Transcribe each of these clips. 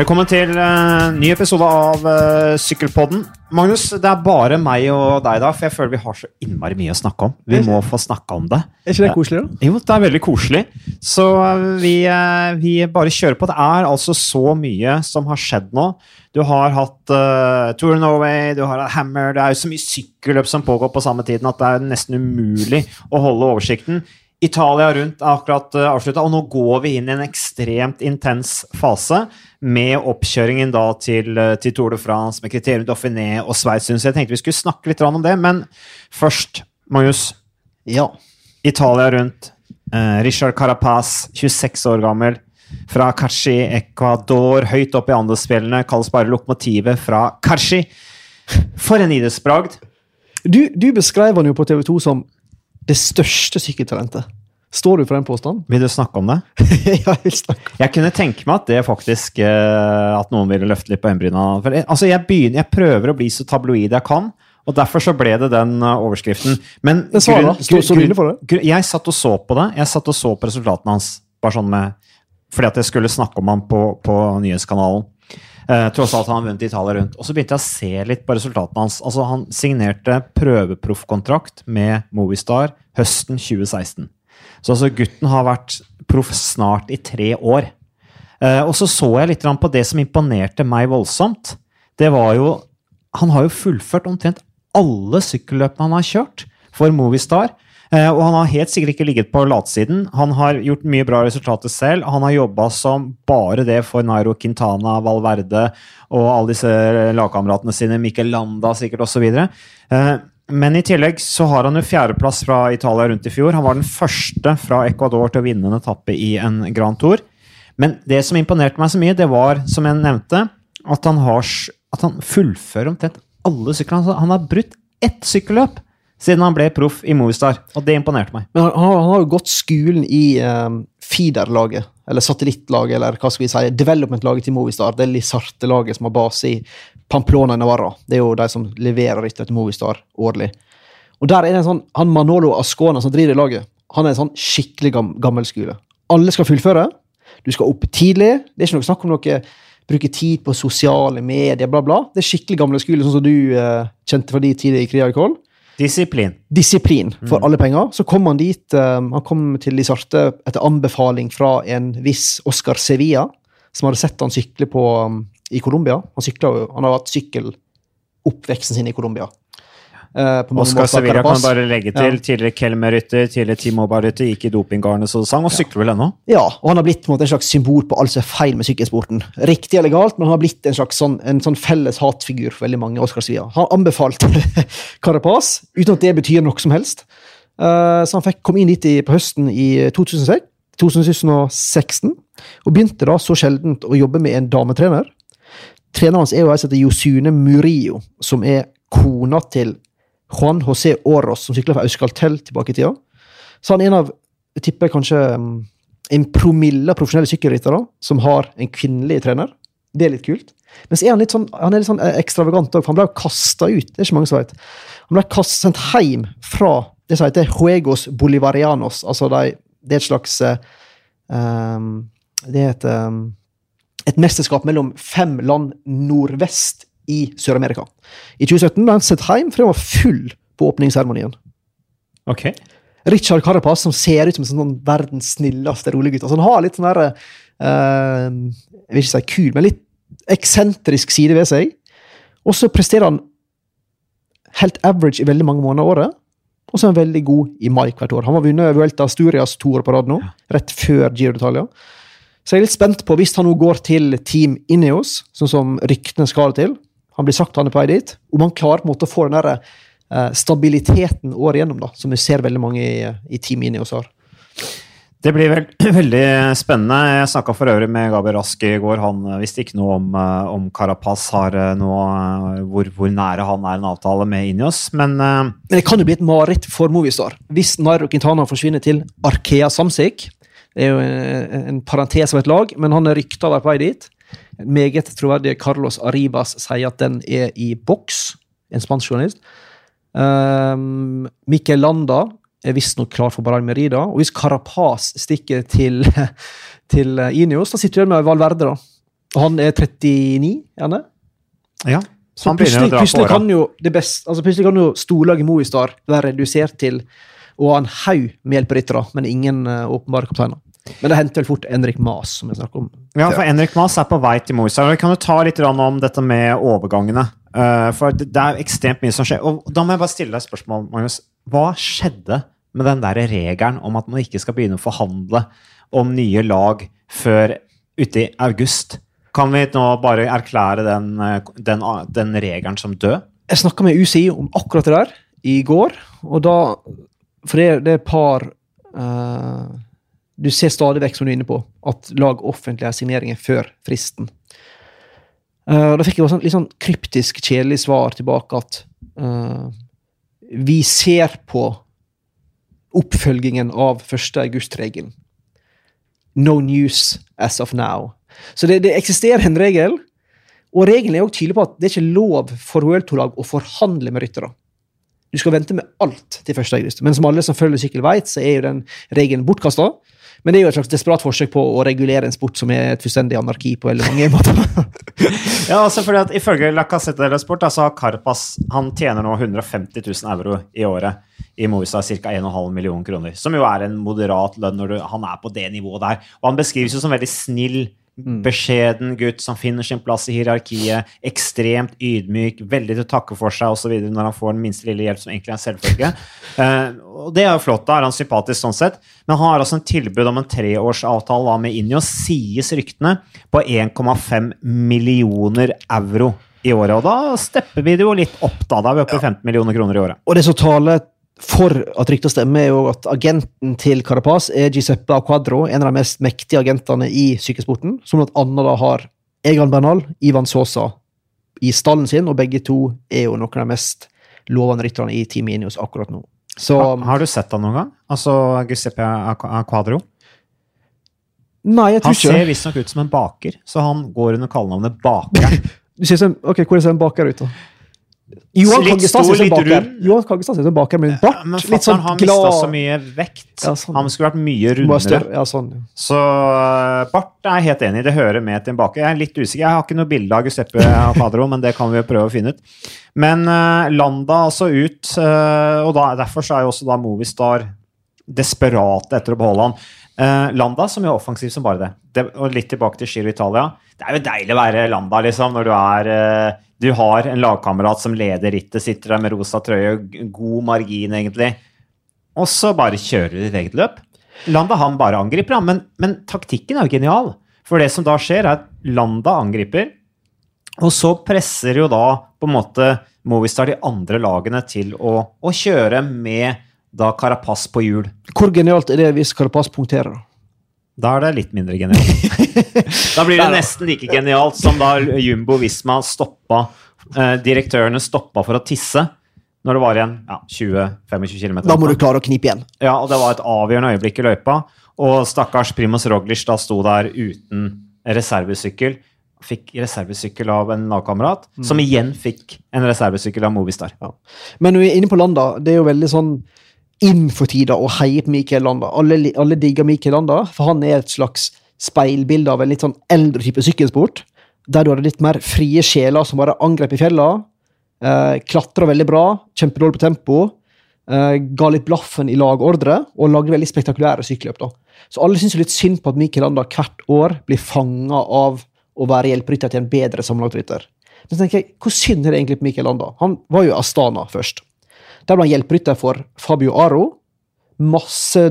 Velkommen til uh, ny episode av uh, Sykkelpodden. Magnus, det er bare meg og deg da, for jeg føler vi har så innmari mye å snakke om. Vi må få snakke om det. Er ikke det koselig, da? Jo, det er veldig koselig. Så uh, vi, vi, bare kjører på. Det er altså så mye som har skjedd nå. Du har hatt Tour of Norway, du har hatt Hammer Det er jo så mye sykkelløp som pågår på samme tiden at det er nesten umulig å holde oversikten. Italia rundt er akkurat uh, avslutta, og nå går vi inn i en ekstremt intens fase med oppkjøringen da til, uh, til Tour de France med Criterium Dauphiné og Sveits. Jeg tenkte vi skulle snakke litt om det, men først, Magnus. Ja. Italia rundt. Eh, Richard Carapaz, 26 år gammel. Fra Cachi, Ecuador, høyt oppe i Andesfjellene. Kalles bare lokomotivet fra Cachi. For en idrettsbragd! Du, du beskrev han jo på TV 2 som det største sykkeltalentet. Står du for den påstanden? Vil du snakke om det? ja, jeg vil snakke Jeg kunne tenke meg at det faktisk uh, At noen ville løfte litt på øyenbryna. Altså, jeg, begynner, jeg prøver å bli så tabloid jeg kan. Og Derfor så ble det den uh, overskriften. Men det grunn, grunn, så grunn? Grunn, jeg satt og så på det. Jeg satt og så på resultatene hans. Bare sånn med, fordi at jeg skulle snakke om ham på, på nyhetskanalen. Uh, tross alt han vunnet Italia rundt. Og så begynte jeg å se litt på resultatene hans. Altså Han signerte prøveproffkontrakt med Movistar høsten 2016. Så altså gutten har vært proff snart i tre år. Uh, og så så jeg litt på det som imponerte meg voldsomt. Det var jo Han har jo fullført omtrent alle sykkelløpene han har kjørt for Movistar. Uh, og han har helt sikkert ikke ligget på latsiden. Han har gjort mye bra resultater selv. Han har jobba som bare det for Nairo Quintana, Valverde og alle disse lagkameratene sine, Mikkel Landa sikkert osv. Uh, men i tillegg så har han jo fjerdeplass fra Italia rundt i fjor. Han var den første fra Ecuador til å vinne en etappe i en Grand Tour. Men det som imponerte meg så mye, det var, som jeg nevnte, at han, har, at han fullfører omtrent alle syklene. Han har brutt ett sykkelløp siden han ble proff i Movistar, og det imponerte meg. Men han, han har jo gått skolen i um, feeder-laget, eller satellittlaget, eller hva skal vi si, development-laget til Movistar. Det Lisarte-laget som har base i Pamplona Navarra. Det er jo de som leverer ryttere til Movistar årlig. Og der er det en sånn, han Manolo Ascona som driver laget, han er en sånn skikkelig gam, gammel skole. Alle skal fullføre. Du skal opp tidlig. Det er ikke noe snakk om noe bruke tid på sosiale medier, bla, bla. Det er skikkelig gamle skole, sånn som du eh, kjente fra de tider i Kriarikol. Disiplin. Disiplin for mm. alle penger. Så kom han dit. Um, han kom til de Sarte etter anbefaling fra en viss Oscar Sevilla, som hadde sett han sykle på um, i Colombia. Han, han har hatt sykkeloppveksten sin i Colombia. Uh, Oscar Sevilla kan bare legge til. Ja. Tidligere Kelmer-rytter, tidligere Timoba-rytter, gikk i dopinggarnet så det sang, og sykler vel ennå? Ja, og han har blitt en, måte, en, slags symbol på alt som er feil med sykkelsporten. Riktig eller galt, men han har blitt en slags sånn, en sånn felles hatfigur for veldig mange. Oscar Sevilla. Han anbefalte Carapaz, uten at det betyr noe som helst. Uh, så han fikk kom inn dit i, på høsten i 2006, 2016, og begynte da så sjeldent å jobbe med en dametrener Treneren hans er jo ei som heter Josune Murillo, som er kona til Juan José Oros, som sykla fra Euskaltel tilbake i tida. Så han er en av, jeg tipper kanskje mm, en promille av profesjonelle sykkelryttere som har en kvinnelig trener. Det er litt kult. Men så er han litt sånn, han er litt sånn eh, ekstravagant òg, for han ble kasta ut. Det er ikke mange som vet. Han ble kastet, sendt hjem fra det som heter Juegos Bolivarianos. Altså de, det er et slags um, Det er et um, et mesterskap mellom fem land nordvest i Sør-Amerika. I 2017 ble han sett hjem fordi han var full på åpningsseremonien. Okay. Richard Carapaz, som ser ut som en sånn verdens snilleste rolig gutt. Altså, han har litt sånn derre uh, Jeg vil ikke si kul, men litt eksentrisk side ved seg. Og så presterer han helt average i veldig mange måneder av året. Og så er han veldig god i mai hvert år. Han har vunnet Vuelta Asturias to år på rad nå, rett før Giro d'Italia. Så jeg er litt spent på, hvis han nå går til Team Ineos, sånn som ryktene skal til Han blir sagt han er på vei dit. Om han klarer på en måte å få den der, uh, stabiliteten året igjennom, da, som vi ser veldig mange i, i Team Ineos har. Det blir vel, veldig spennende. Jeg snakka for øvrig med Gabi Rask i går. Han eh, visste ikke noe om, eh, om Carapaz har noe, hvor, hvor, nære han er en avtale med Ineos, men Men det kan jo bli et mareritt for Movistar. Hvis Nairo Quintana forsvinner til Arkea Samsic, det er jo en, en parentes av et lag, men han er rykta å være på vei dit. Meget troverdige Carlos Arribas sier at den er i boks. En spansk journalist. Um, Mikkel Landa er visstnok klar for Baral Merida. Og hvis Carapaz stikker til, til Ineos, da sitter du med Valverde, da. Og han er 39, gjerne. Ja. Så plutselig, plutselig kan jo det best, altså plutselig kan jo storlaget Movistar være redusert til å ha en haug med hjelperyttere, men ingen uh, åpenbare kapteiner. Men det hendte vel fort Henrik Mas, som jeg snakker om. Ja, for Henrik Maas er på vei til Moisar. kan du ta litt om dette med overgangene. Eh, for det, er ekstremt mye som skjer. Og da må jeg bare stille deg et spørsmål, Magnus. Hva skjedde med den der regelen om at man ikke skal begynne å forhandle om nye lag før ute i august? Kan vi nå bare erklære den, eh, den, den regelen som død? Jeg snakka med UCI om akkurat det der i går, og da For det, er- det er et par eh, Du ser stadig vekk, som du er inne på, at lag offentliggjør signeringer før fristen. Uh, da fikk jeg også et litt sånn kryptisk, kjedelig svar tilbake at uh, vi ser på oppfølgingen av 1. august-regelen. No news as of now. Så det, det eksisterer en regel, og regelen er også tydelig på at det er ikke lov for OL2-lag å forhandle med ryttere. Du skal vente med alt til 1. august. Men som alle som følger sykkel vet, så er jo den regelen bortkasta. Men det er jo et slags desperat forsøk på å regulere en sport som er et fullstendig anarki på veldig mange måter. Ja, altså fordi at Ifølge La Cassette de Sport altså har Carpas han tjener nå 150 000 euro i året i Movistar, ca. 1,5 million kroner. Som jo er en moderat lønn når du, han er på det nivået der. Og han beskrives jo som veldig snill, beskjeden gutt som finner sin plass i hierarkiet. Ekstremt ydmyk, veldig til å takke for seg osv. når han får den minste lille hjelp, som egentlig er en selvfølge. Uh, og det er jo flott, da er han sympatisk sånn sett. Men han har altså en tilbud om en treårsavtale da med Injo, sies ryktene, på 1,5 millioner euro i året. Og da stepper vi det jo litt opp, da. Da er vi oppe i 15 millioner kroner i året. Og det som taler for at ryktet stemmer, er jo at agenten til Carapaz er Giuseppe Aquadro, en av de mest mektige agentene i sykkelsporten, som annet da har Egan Bernal, Ivan Sosa i stallen sin, og begge to er jo noen av de mest lovende rytterne i Team Inios akkurat nå. Så Ha, har du sett han noen gang? Altså Giuseppe Aquadro? Nei, jeg tror ikke Han ser visstnok ut som en baker, så han går under kallenavnet Bakeren. Du ser som, ok, Hvordan ser en baker ut, da? Johan Kaggestad ser ut som en litt baker. rund. Johan Kaggestad ser ut som en baker med bart. Men litt sånn har mista så mye vekt. Ja, sånn. Han skulle vært mye rundere. Ja, sånn. Så uh, bart er jeg helt enig i. Det hører med til en baker. Jeg er litt usikker. Jeg har ikke noe bilde av Giuseppe Padro, men det kan vi jo prøve å finne ut. Men uh, Landa altså ut, uh, og da, derfor så er jo også da Movistar desperate etter å beholde han. Uh, Landa som er offensiv som bare det. det. Og litt tilbake til Giro Italia. Det er jo deilig å være Landa, liksom, når du er eh, Du har en lagkamerat som leder rittet, sitter der med rosa trøye, god margin, egentlig. Og så bare kjører du ditt eget løp. Landa han bare angriper, han. Men, men taktikken er jo genial. For det som da skjer, er at Landa angriper, og så presser jo da på en måte Movistar de andre lagene til å, å kjøre med da Carapaz på hjul. Hvor genialt er det hvis Carapaz punkterer? da? Er det litt mindre genialt. da blir det nesten like genialt som da Jumbo Visma stoppa eh, Direktørene stoppa for å tisse når det var igjen ja, 20-25 km. Da må du klare å knipe igjen. Ja, og det var et avgjørende øyeblikk i løypa. Og stakkars Primoz Roglic da sto der uten reservesykkel. Fikk reservesykkel av en lagkamerat, som igjen fikk en reservesykkel av Movistar. Men når vi er inne på Landa, det er jo veldig sånn inn for tida å heie på Mikael Landa. Alle, alle digger Mikael Landa, for han er et slags speilbilde av en litt sånn eldre type sykkelsport. Der du hadde litt mer frie sjeler som bare angrep i fjella. Eh, Klatra veldig bra, kjempedårlig på tempo. Eh, ga litt blaffen i lagordre og lagde veldig spektakulære sykkelløp. da. Så alle syns litt synd på at Mikael Landa hvert år blir fanga av å være hjelperytter til en bedre sammenlagtrytter. Men så tenker jeg, hvor synd er det egentlig på Mikael Landa? Han var jo Astana først. Der ble han hjelperytter for Fabio Aro. Masse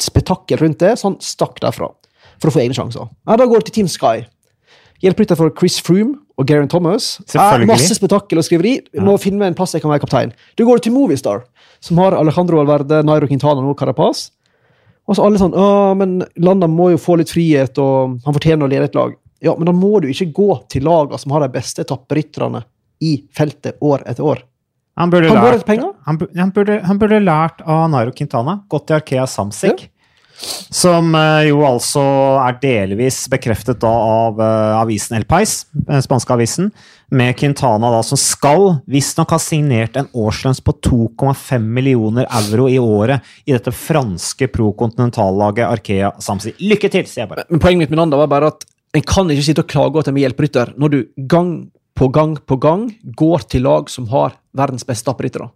spetakkel rundt det, så han stakk derfra for å få egne sjanser. Ja, da går det til Team Sky. Hjelperytter Chris Froome og Garen Thomas. Ja, er masse spetakkel og skriveri. Må finne meg en plass jeg kan være kaptein. Du går til Movistar, som har Alejandro Valverde, Nairo Quintana og Carapaz. Og så alle sånn Å, men Landa må jo få litt frihet, og han fortjener å lede et lag. Ja, men da må du ikke gå til lagene som har de beste etapperytterne i feltet år etter år. Han burde, Han lært, han, bu- han, burde, han burde lært av Nairo Quintana. Gått til Arkea Samsic. Som eh, jo altså er delvis bekreftet da av eh, avisen El Pais, den spanske avisen, med Quintana da som skal visstnok ha signert en årslønns på 2,5 millioner euro i året i dette franske pro-kontinentallaget Arkea Samsi. Lykke til, sier jeg bare. Men poenget mitt med Nanda var bare at En kan ikke sitte og klage at en hjelpe hjelperytter når du gang på gang på gang går til lag som har verdens beste appryttere.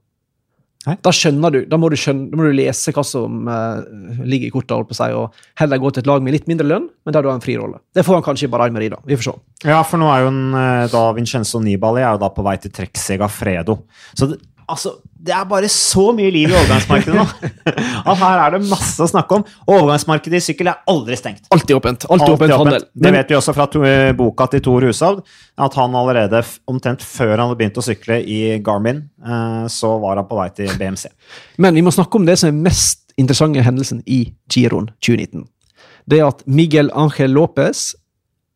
Da skjønner du, da må du, skjønne, da må du lese hva som uh, ligger i kortet, holdt på seg, og heller gå til et lag med litt mindre lønn, men der du har en fri rolle. Det får han kanskje i Barraimeri, da. Vi får se. Ja, for nå er jo en, eh, da Vincenzo Nibali er jo da på vei til Trexega Fredo. Så det, altså, det er bare så mye liv i overgangsmarkedet nå. At her er det masse å snakke om. Overgangsmarkedet i sykkel er aldri stengt. Alltid åpent. Alltid, åpent åpent. handel. Det vet vi også fra to, boka til Tor Hushovd, at han allerede omtrent før han hadde begynt å sykle i Garmin, eh, så var han på vei til BMC. Men vi må snakke om det som er mest interessante hendelsen i Giron 2019. Det er at Miguel Ángel López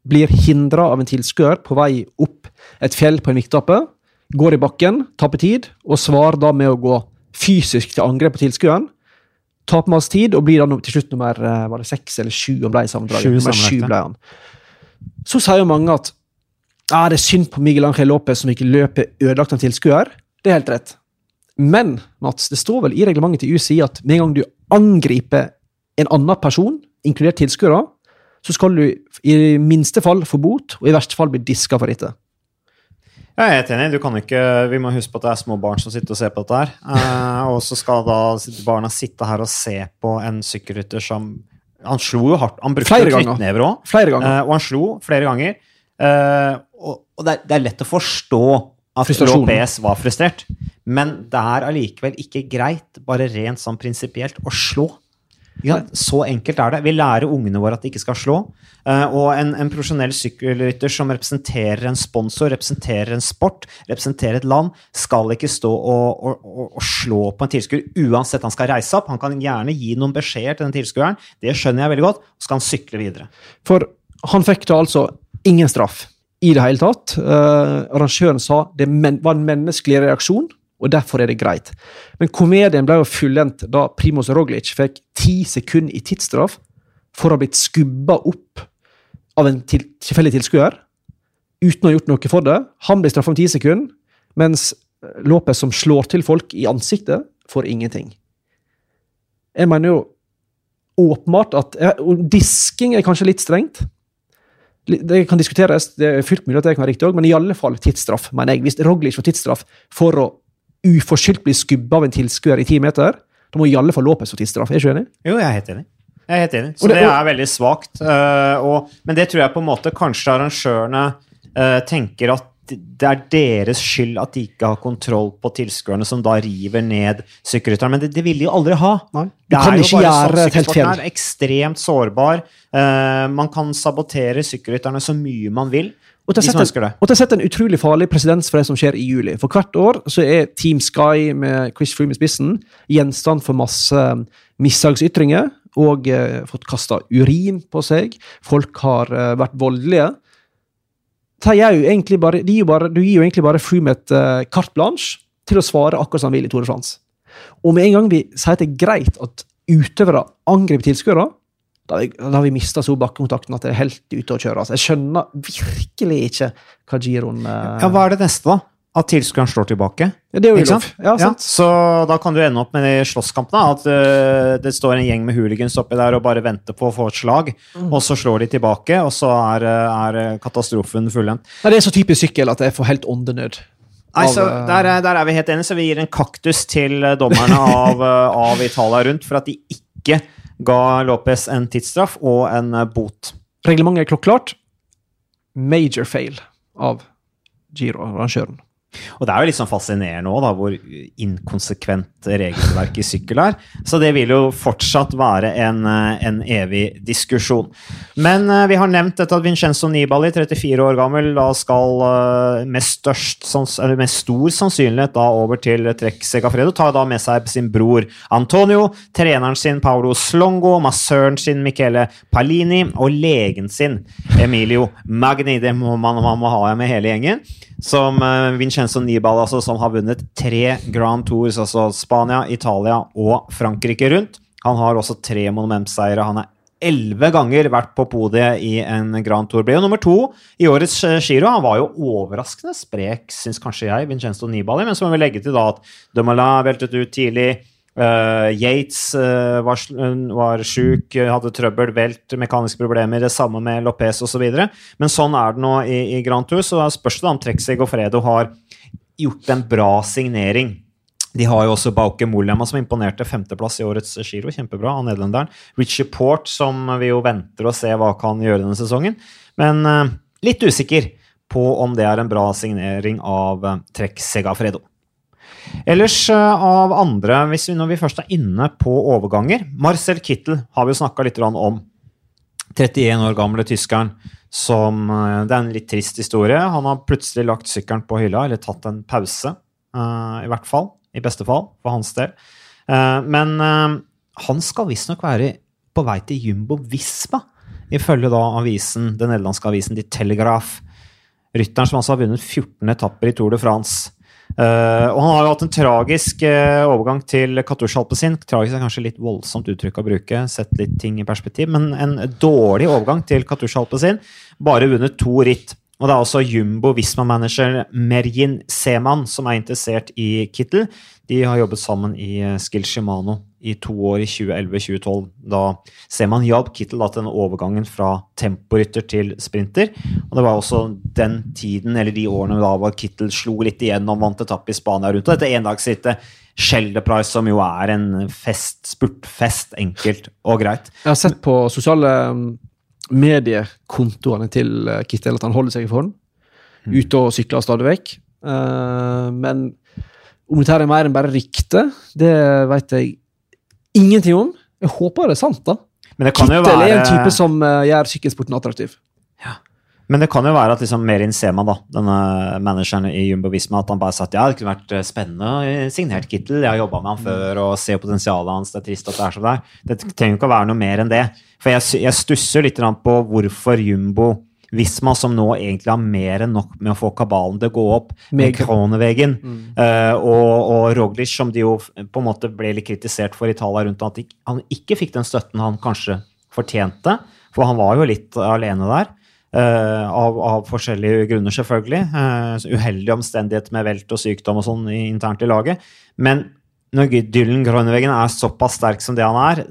blir hindra av en tilskuer på vei opp et fjell på en viktappe, går i bakken, taper tid, og svarer da med å gå fysisk til angrep på tilskueren. Taper masse tid og blir da til slutt nummer eh, var det seks eller sju og ble i sammendraget. Nummer sju ble han. Så sier jo mange at ah, det er synd på Miguel Ángel López som ikke løper ødelagt av tilskuer. Det er helt rett. Men Mats, det står vel i reglementet til UCI at med en gang du angriper en annen person, inkludert tilskuere, så skal du i minste fall få bot, og i verste fall bli diska for dette. Jeg er helt enig. Du kan ikke, vi må huske på at det er små barn som sitter og ser på dette her. Eh, og så skal da barna sitte her og se på en sykkelrytter som Han slo jo hardt. Han brukte knyttnever òg. Flere ganger. Eh, og han slo flere ganger. Eh, og og det, er, det er lett å forstå at. Lopez var frustrert. Men det er allikevel ikke greit, bare rent sånn prinsipielt, å slå. Ja, så enkelt er det. Vi lærer ungene våre at de ikke skal slå. Eh, og en, en profesjonell sykkelrytter som representerer en sponsor, representerer en sport, representerer et land, skal ikke stå og, og, og, slå på en tilskuer uansett han skal reise opp. Han kan gjerne gi noen beskjeder til den tilskueren, det skjønner jeg veldig godt, så skal han sykle videre. For han fikk da altså ingen straff i det hele tatt. Uh, arrangøren sa det var en menneskelig reaksjon, og derfor er det greit. Men komedien ble jo fullendt da Primoz Roglic fikk ti sekunder i tidsstraff for å ha blitt skubba opp av en til, tilfeldig tilskuer uten å ha gjort noe for det. Han blir straffa med ti sekunder, mens Lopez, som slår til folk i ansiktet, får ingenting. Jeg mener jo åpenbart at ja, Disking er kanskje litt strengt. Det kan diskuteres, det er fullt mulig at det kan være riktig òg, men i alle fall tidsstraff, mener jeg. Hvis Roglic får tidsstraff for å uforskyldt bli skubba av en tilskuer i ti meter, da må i alle fall Lopez få tidsstraff. Er du ikke enig? Jo, jeg er helt enig. Jeg er helt enig. Så det- er veldig svakt. øh, men det tror jeg på en måte kanskje arrangørene øh, tenker at det er deres skyld at de ikke har kontroll på tilskuerne som da river ned sykkelrytteren. Men det, det vil de jo aldri ha. Nei. Du Det kan er ikke bare gjøre sånn et er ekstremt sårbar. Uh, man kan sabotere sykkelrytterne så mye man vil. Og det De har sett en, utrolig farlig presedens for det som skjer i juli. For hvert år så er Team Sky med Chris Froome i spissen gjenstand for masse mishagsytringer og eh, fått kasta urin på seg. Folk har eh, vært voldelige. Jo bare, gir bare, du gir jo egentlig bare Froome et uh, carte blanche til å svare akkurat som han vil i Tore Frans. Og med en gang vi sier at det er greit at utøvere angriper tilskuere, da har vi, vi mista så bakkekontakten at det er helt ute å kjøre. Altså, jeg skjønner virkelig ikke hva giroen eh, Ja, hva er det neste, da? At tilskueren slår tilbake? ja, Det er jo Ikke sant? Ja, sant. så da kan du ende opp med de slåsskampene. At uh, det står en gjeng med hooligans oppi der og bare venter på å få et slag. Mm. Og så slår de tilbake, og så er, øh, er katastrofen fullendt. Det er så typisk sykkel at jeg får helt åndenød. Nei, så eh, der, er- der er vi helt enige, så vi gir en kaktus til dommerne av, av Italia rundt for at de ikke ga Lopez en tidsstraff og en bot. Reglementet er klokkeklart. Major fail av Giro-arrangøren. Og det er jo litt sånn fascinerende òg, hvor inkonsekvent regelverket i sykkel er. Så det vil jo fortsatt være en, eh, en evig diskusjon. Men uh, vi har nevnt dette at Vincenzo Nibali, 34 år gammel, da skal uh, med, størst, sans, eller med stor sannsynlighet da over til Trekk Segafredo. Tar da med seg sin bror Antonio, treneren sin Paolo Slongo, massøren sin Michele Palini og legen sin Emilio Magni. Det må man, man må ha med hele gjengen. Som eh, Vincenzo Nibal, altså, som har vunnet tre Grand Tours, altså Spania, Italia og Frankrike rundt. Han har også tre monumentseiere. Han er elleve ganger vært på podiet i en Grand Tour. Ble jo nummer to i årets eh, Giro. Han var jo overraskende sprek, syns kanskje jeg, Vincenzo Nibali. Men så må vi legge til da at Dumoulin veltet ut tidlig. Uh, Yates uh, var, var sjuk, hadde trøbbel, velt, mekaniske problemer. Det samme med Lopez osv. Men sånn er det nå i, i Grand Tour. Så spørs det om Trexig og Fredo har gjort en bra signering. De har jo også Bauke Mollema, som imponerte femteplass i årets Giro. Kjempebra av nederlenderen. Richie Port, som vi jo venter å se hva kan gjøre denne sesongen. Men uh, litt usikker på om det er en bra signering av uh, Trek Segafredo. Ellers uh, av andre, hvis vi, når vi først er inne på overganger Marcel Kittel har vi jo snakka litt om. 31 år gamle tyskeren som uh, Det er en litt trist historie. Han har plutselig lagt sykkelen på hylla, eller tatt en pause, uh, i hvert fall. I beste fall, for hans del. men han skal visstnok være på vei til Jumbo Visma, ifølge da avisen, den nederlandske avisen De Telegraph. Rytteren som altså har vunnet 14 etapper i Tour de France. Uh, og han har jo hatt en tragisk uh, overgang til Katusha Alpezin. Tragisk er kanskje litt voldsomt uttrykk å bruke, sett litt ting i perspektiv, men en dårlig overgang til Katusha Alpezin. Bare vunnet to ritt. Og det er også Jumbo Visma-manager Merjin Seman som er interessert i Kittel. De har jobbet sammen i eh, Skill Shimano i to år, i 2011-2012. Da Seman hjalp Kittel til denne overgangen fra temporytter til sprinter. Og det var også den tiden, eller de årene da hvor Kittel slo litt igjennom, vant etappe i Spania rundt. Og dette endagsrittet Shelder Price, som jo er en fest, spurtfest, enkelt og greit. Jeg har sett på sosiale mm, mediekontoene til eh, Kittel at han holder seg i form. Mm. Ute og sykler stadig vekk. Uh, men om dette er mer enn bare rykte, det vet jeg ingenting om. Jeg håper det er sant, da. Kittel være... er en type som uh, gjør sykkelsporten attraktiv. Men det kan jo være at liksom Merin Sema, da, denne manageren i Jumbo Visma, at han bare sa at ja, det kunne vært spennende signert Kittel, jeg har jobba med han før og ser potensialet hans, det er trist at det er som det er. Det trenger ikke å være noe mer enn det. For jeg, jeg stusser litt på hvorfor Jumbo Visma, som nå egentlig har mer enn nok med å få kabalen til å gå opp, med Kronevegen mm. uh, og, og Roglic, som de jo på en måte ble litt kritisert for Italia rundt, at han ikke fikk den støtten han kanskje fortjente. For han var jo litt alene der. Uh, av, av, forskjellige grunner, selvfølgelig. Uh, uheldige omstendigheter med velt og sykdom og sånn internt i laget. Men når Dylan Groenewegen er såpass sterk som det han er,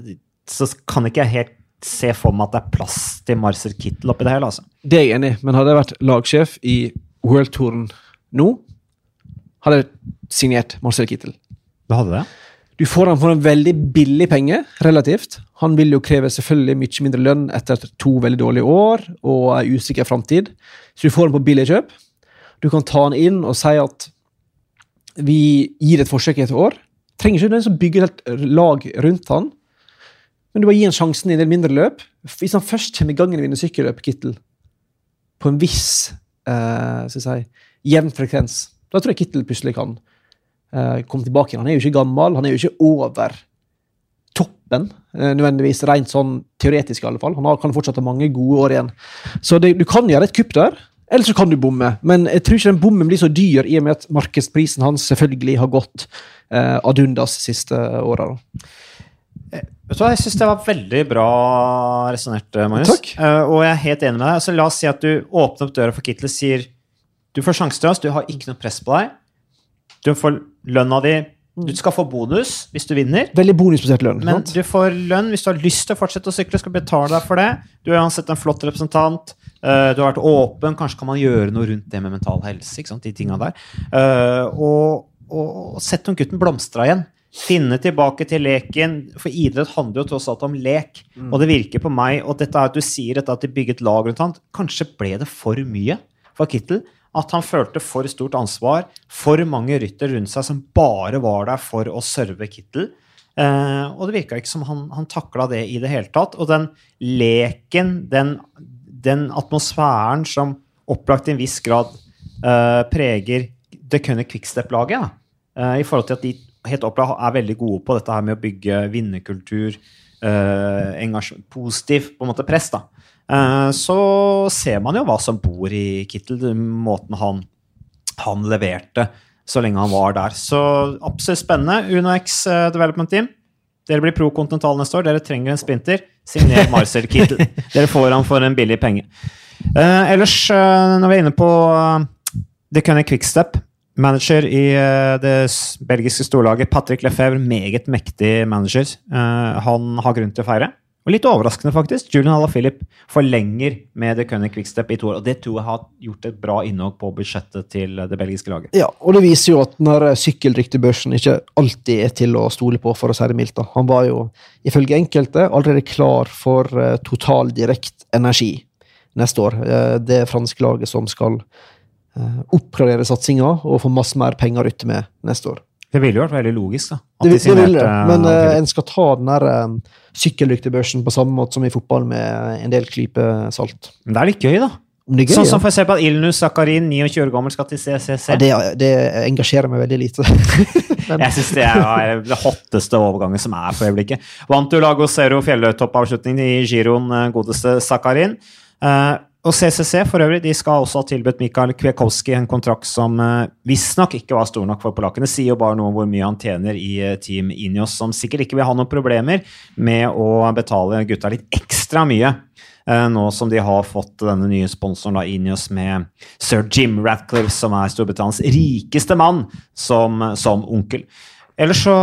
så kan ikke jeg helt se for meg at det er plass til Marcel Kittel oppi det hele. altså. Det er jeg enig i, men hadde jeg vært lagsjef i World Touren nå, hadde jeg signert Marcel Kittel. Det hadde det? Du får han for en veldig billig penge, relativt. Han vil jo kreve selvfølgelig mye mindre lønn etter to veldig dårlige år og ei usikker framtid, så du får han på billig kjøp. Du kan ta han inn og si at vi gir et forsøk i et år. Trenger ikke den som bygger et lag rundt han. Men du bare gir han sjansen i en del mindre løp. Hvis han først kommer i gang i å vinne sykkelløp, Kittel, på en viss eh, si, jevn frekvens, da tror jeg Kittel plutselig kan eh, komme tilbake igjen. Han er jo ikke gammel, han er jo ikke over toppen, eh, nødvendigvis rent sånn teoretisk i alle fall. Han har, kan fortsatt ha mange gode år igjen. Så det, du kan gjøre et kupp der. Eller så kan du bomme, men jeg tror ikke den bommen blir så dyr i og med at markedsprisen hans selvfølgelig har gått eh, ad undas siste åra. Vet du hva, Jeg syns det var veldig bra resonnert, eh, Magnus. Takk. Uh, og jeg er helt enig med deg. Altså, la oss si at du åpner opp døra for Kittles sier du får sjansen til oss, du har ikke noe press på deg. Du får lønna di Du skal få bonus hvis du vinner. Veldig bonusbasert lønn. Men sant? du får lønn hvis du har lyst til å fortsette å sykle. skal betale deg for det. Du har uansett en flott representant. Uh, du har vært åpen. Kanskje kan man gjøre noe rundt det med mental helse. ikke sant, de tingene der. Og, og, og sett om gutten blomstra igjen. Finne tilbake til leken. For idrett handler jo tross alt om lek. Mm. Og det virker på meg, og dette er at du sier dette at de bygget lag rundt han, Kanskje ble det for mye for Kittel? At han følte for stort ansvar. For mange rytter rundt seg som bare var der for å serve Kittel. Eh, og det virka ikke som han, han takla det i det hele tatt. Og den leken, den, den atmosfæren som opplagt i en viss grad eh, preger det kunne Quickstep-laget, eh, i forhold til at de helt opplagt er veldig gode på dette her med å bygge vinnerkultur, eh, positiv på en måte press. da. Eh, så ser man jo hva som bor i Kittel, måten han, han leverte så lenge han var der. Så absolutt spennende. UnoX eh, Development Team. Dere blir pro kontinental neste år. Dere trenger en sprinter. Signer Marcel Kittel. Dere får han for en billig penge. Eh, ellers, eh, når vi er inne på The Cunning Quickstep Manager i det belgiske storlaget, Patrick Lefebvre, meget mektig manager. Eh, han har grunn til å feire. Og litt overraskende, faktisk. Julian Alaphilippe forlenger med The Cunning Quickstep i to år. Og det tror jeg har gjort et bra innhogg på budsjettet til det belgiske laget. Ja, og det viser jo at den der sykkelryktebørsen ikke alltid er til å stole på, for å si det mildt. Han var jo, ifølge enkelte, allerede klar for uh, total direkt energi neste år. Eh, det franske laget som skal eh, oppgradere satsinga og få masse mer penger å rutte med neste år. Det ville jo vært veldig logisk, da. at Det, de det vil det, signerte men uh, en skal ta den der um, sykkellyktebørsen på samme måte som i fotball, med en del klype salt. Men det er litt gøy, da. Gøy, Sånn som for eksempel at Ilnus Zakarin, 29 år gammel, skal til CCC. Ja, det, det engasjerer meg veldig lite. Jeg syns det er det hotteste overgangen som er for øyeblikket. Vant jo Lago Zero fjelltoppavslutning i giroen, eh, godeste Zakarin. Eh, og CCC for øvrig, de skal også ha tilbudt Mikael Kwiatkowski en kontrakt som uh, visstnok ikke var stor nok for polakkene. Sier jo bare noe om hvor mye han tjener i eh, Team Ineos, som sikkert ikke vil ha noen problemer med å betale gutta litt ekstra mye. eh, nå som de har fått denne nye sponsoren da, Ineos med sir Jim Ratcliffe, som er Storbritannias rikeste mann, som, som onkel. Ellers så